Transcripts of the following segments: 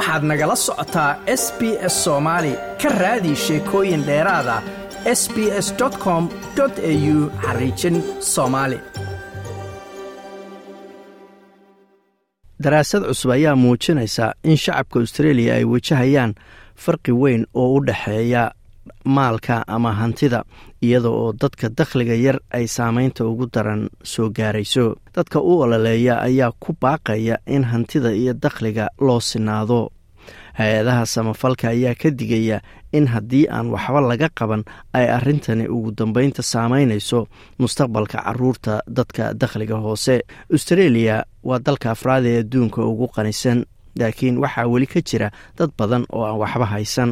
waxaad nagala socotaa s b s soomaali ka raadi sheekooyin dheeraada s b s com au xariijin soomaali daraasad cusub ayaa muujinaysa in shacabka australia ay wajahayaan farqi weyn oo u dhexeeya maalka ama hantida iyada oo dadka dakhliga yar ay saameynta ugu daran soo gaarayso. Dadka u ololeeya ayaa ku baaqaya in hantida iyo dakhliga loo sinaado hay'adaha samafalka ayaa ka digaya in haddii aan waxba laga qaban ay arrintani ugu dambeynta saameynayso mustaqbalka carruurta dadka dakhliga hoose. Australia waa dalka afraad ee adduunka ugu qanisan laakiin waxaa weli ka jira dad badan oo aan waxba haysan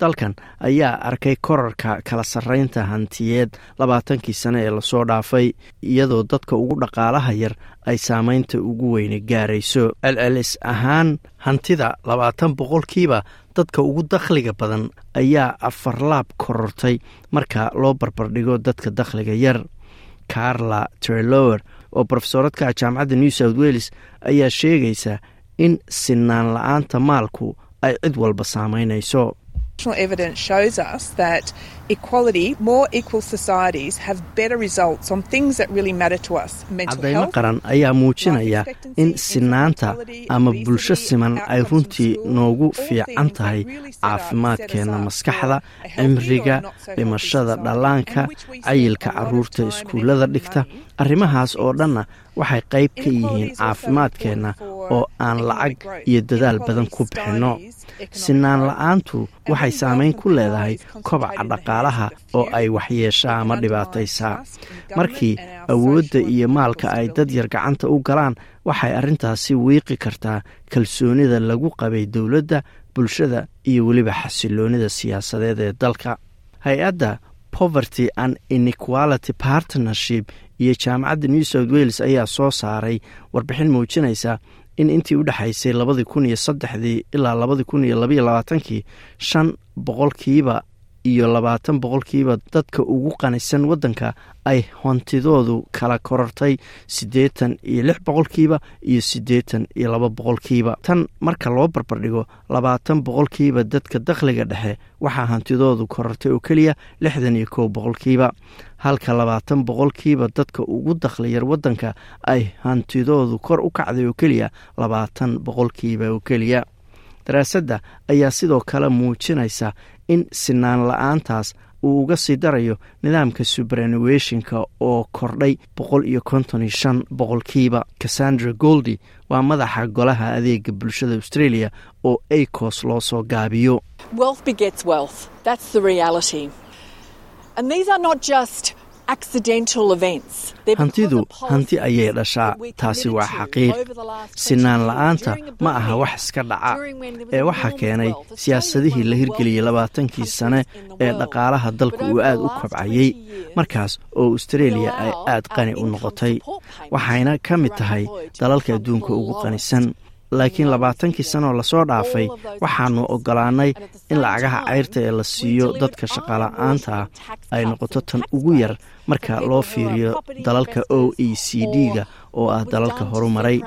dalkan ayaa arkay korarka kala sarreynta hantiyeed labaatankii sane ee la soo dhaafay iyadoo dadka ugu dhaqaalaha yar ay saameynta ugu weyne gaarayso. Celcelis ahaan hantida labaatan boqolkiiba dadka ugu dakhliga badan ayaa afarlaab korortay marka loo barbardhigo dadka dakhliga yar. Carla trelower oo brofesoradka jaamacadda new south wales ayaa sheegaysa in sinaan la'aanta maalku ay cid walba saameynayso evidence shows us that equality, more equal societies have better results on things that really matter to us. caddaymo qaran ayaa muujinaya in sinaanta ama bulsho siman ay runtii noogu fiican tahay caafimaadkeenna maskaxda cimriga dhimashada dhallaanka cayilka carruurta iskuullada dhigta arrimahaas oo dhanna waxay qayb ka yihiin caafimaadkeenna oo aan lacag iyo dadaal badan ku bixinno sinaan la'aantu waxay saameyn ku leedahay kobaca dhaqaalaha oo ay waxyeeshaa ama dhibaataysaa markii awoodda iyo maalka ay dad yar gacanta u galaan waxay arrintaasi wiiqi kartaa kalsoonida lagu qabay dowladda bulshada iyo weliba xasiloonida siyaasadeed ee dalka. Hay'adda poverty and inequality partnership iyo jaamacadda new south wales ayaa soo saaray warbixin muujinaysa in intii u dhexaysay labadii kun iyo saddexdii ilaa labadii kun iyo labaiyo labaatankii shan boqolkiiba iyo labaatan boqolkiiba dadka ugu qanisan waddanka ay hontidoodu kala korortay siddeetan iyo lix boqolkiiba iyo siddeetan iyo laba boqolkiiba. Tan marka loo barbardhigo labaatan boqolkiiba dadka dakhliga dhexe waxaa hantidoodu korortay oo keliya lixdan iyo kow boqolkiiba. Halka labaatan boqolkiiba dadka ugu dakhliyar waddanka ay hantidoodu kor u kacday oo keliya labaatan boqolkiiba oo keliya. Daraasadda ayaa sidoo kale muujinaysa in sinaan la'aantaas uu uga sii darayo nidaamka subranuationka oo kordhay boqol iyo konton iyo shan boqolkiiba. Cassandra goldi waa madaxa golaha adeega bulshada australia oo acos loo soo gaabiyo hantidu hanti ayay dhashaa. taasi waa xaqiiq sinaan la'aanta ma aha wax iska dhaca ee waxaa keenay siyaasadihii la hirgeliyey labaatankii sane ee dhaqaalaha dalku uu aad u kobcayey markaas oo australia ay aad qani u noqotay waxayna ka mid tahay dalalka adduunka ugu qanisan laakiin labaatankii sanoo la soo dhaafay waxaanu ogolaanay in lacagaha cayrta ee la siiyo dadka shaqala-aanta ah ay noqoto tan ugu yar marka loo fiiriyo dalalka o e c d-ga oo ah dalalka horumaray.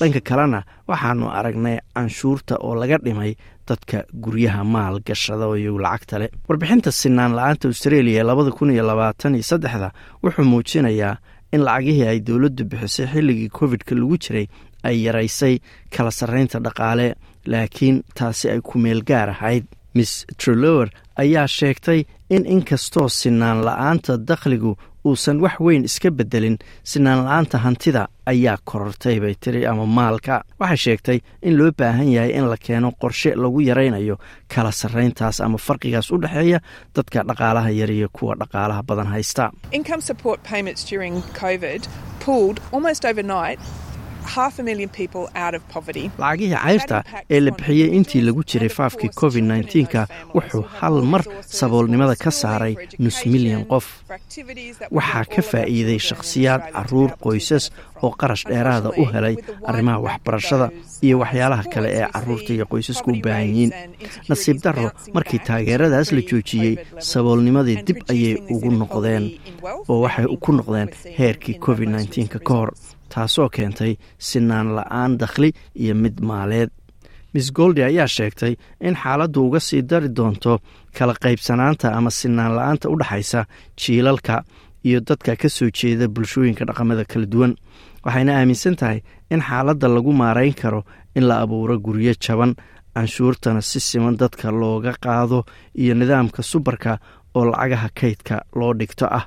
Dhanka kalena waxaanu aragnay canshuurta oo laga dhimay dadka guryaha maal gashada iyo lacagta leh. Warbixinta sinaan la'aanta australia ee labada kun iyo labaatan iyo saddexda wuxuu muujinayaa in lacagihii ay dowladdu bixisay xilligii covid-ka lagu jiray ay yaraysay kala sarreynta dhaqaale laakiin taasi ay ku meel gaar ahayd. Miss trelower ayaa sheegtay in inkastoo sinaan la'aanta dakhligu uusan wax weyn iska beddelin sinaan la'aanta hantida ayaa korortay bay tiri ama maalka. Waxay sheegtay in loo baahan yahay in la keeno qorshe lagu yaraynayo kala sarreyntaas ama farqigaas u dhexeeya dadka dhaqaalaha yar iyo kuwa dhaqaalaha badan haysta lacagihii cayrta ee la bixiyey intii lagu jiray faafkii covid nneteen-ka wuxuu hal mar saboolnimada ka saaray nus milyan qof. waxaa ka faa'iiday shakhsiyaad carruur qoysas oo qarash dheeraada u helay arrimaha waxbarashada iyo waxyaalaha kale ee carruurta iyo qoysasku u baahan yihiin. nasiib darro markii taageeradaas la joojiyey saboolnimadii dib ayay ugu noqdeen oo waxay ku noqdeen heerkii covid ka hor taasoo keentay sinaan la'aan dakhli iyo mid maaleed. Miss goldi ayaa sheegtay in xaaladdu uga sii dari doonto kala qaybsanaanta ama sinaan la'aanta u dhexaysa jiilalka iyo dadka ka soo jeeda bulshooyinka dhaqamada kala duwan. Waxayna aaminsan tahay in xaaladda lagu maarayn karo in la abuuro guryo jaban canshuurtana si siman dadka looga qaado iyo nidaamka subarka oo lacagaha kaydka loo dhigto ah.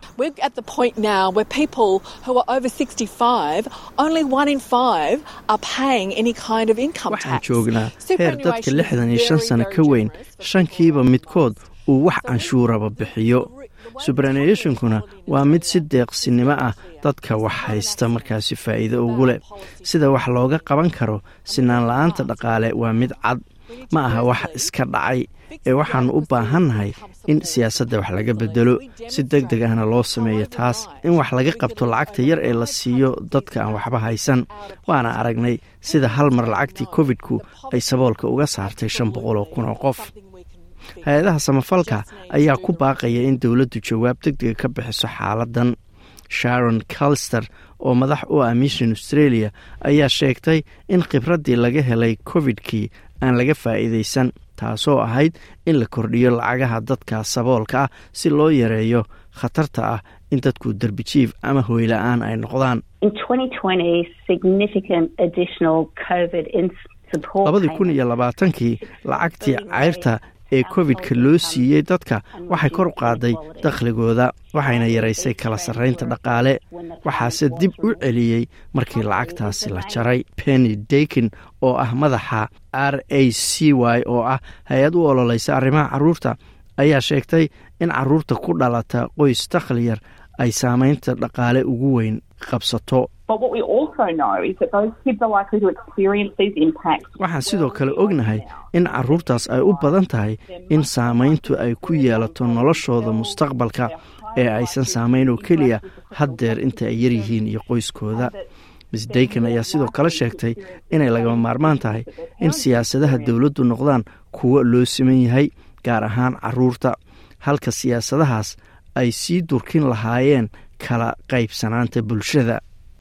Waxaan joognaa heer dadka lixdan iyo shan sano ka weyn. shankiiba midkood uu wax canshuuraba bixiyo. subraneeshinkuna waa mid si deeqsinimo ah. dadka wax haysta markaasi faa'iido ugu leh. Sida wax looga qaban karo sinaan la'aanta dhaqaale waa mid cad ma aha wax iska dhacay ee waxaannu u baahannahay in siyaasadda wax laga bedelo si deg deg ahna loo sameeyo taas in wax laga qabto lacagta yar ee la siiyo dadka aan waxba haysan. Waana aragnay sida hal mar lacagtii covid-ku ay saboolka uga saartay shan boqol oo kun oo qof. Hay'adaha samafalka ayaa ku baaqaya in dowladdu jawaab deg dega ka bixiso xaaladan sharon calster oo madax u ah mission australia ayaa sheegtay in khibraddii laga helay covid-kii aan laga faa'iidaysan taasoo ahayd in la kordhiyo lacagaha dadka saboolka ah si loo yareeyo khatarta ah in dadku derbijiif ama hooyla-aan ay noqdaan. Labadii kun iyo labaatankii lacagtii cayrta ee covid-ka loo siiyey dadka. Waxay kor u qaaday dakhligooda waxayna yaraysay kala sarraynta dhaqaale. Waxaase dib u celiyey markii lacagtaasi la jaray. Penny dakin oo ah madaxa r a c y oo ah hay'ad u ololeysa arrimaha carruurta ayaa sheegtay in carruurta ku dhalata qoys dakhli yar ay saamaynta dhaqaale ugu weyn qabsato waxaan sidoo kale ognahay in carruurtaas ay u badan tahay in saamayntu ay ku yeelato noloshooda mustaqbalka ee aysan saamayn oo keliya haddeer inta ay yaryihiin iyo qoyskooda. Miss daykan ayaa sidoo kale sheegtay inay lagama maarmaan tahay in siyaasadaha dowladdu noqdaan kuwo loo siman yahay gaar ahaan carruurta halka siyaasadahaas ay sii durkin lahaayeen kala qaybsanaanta bulshada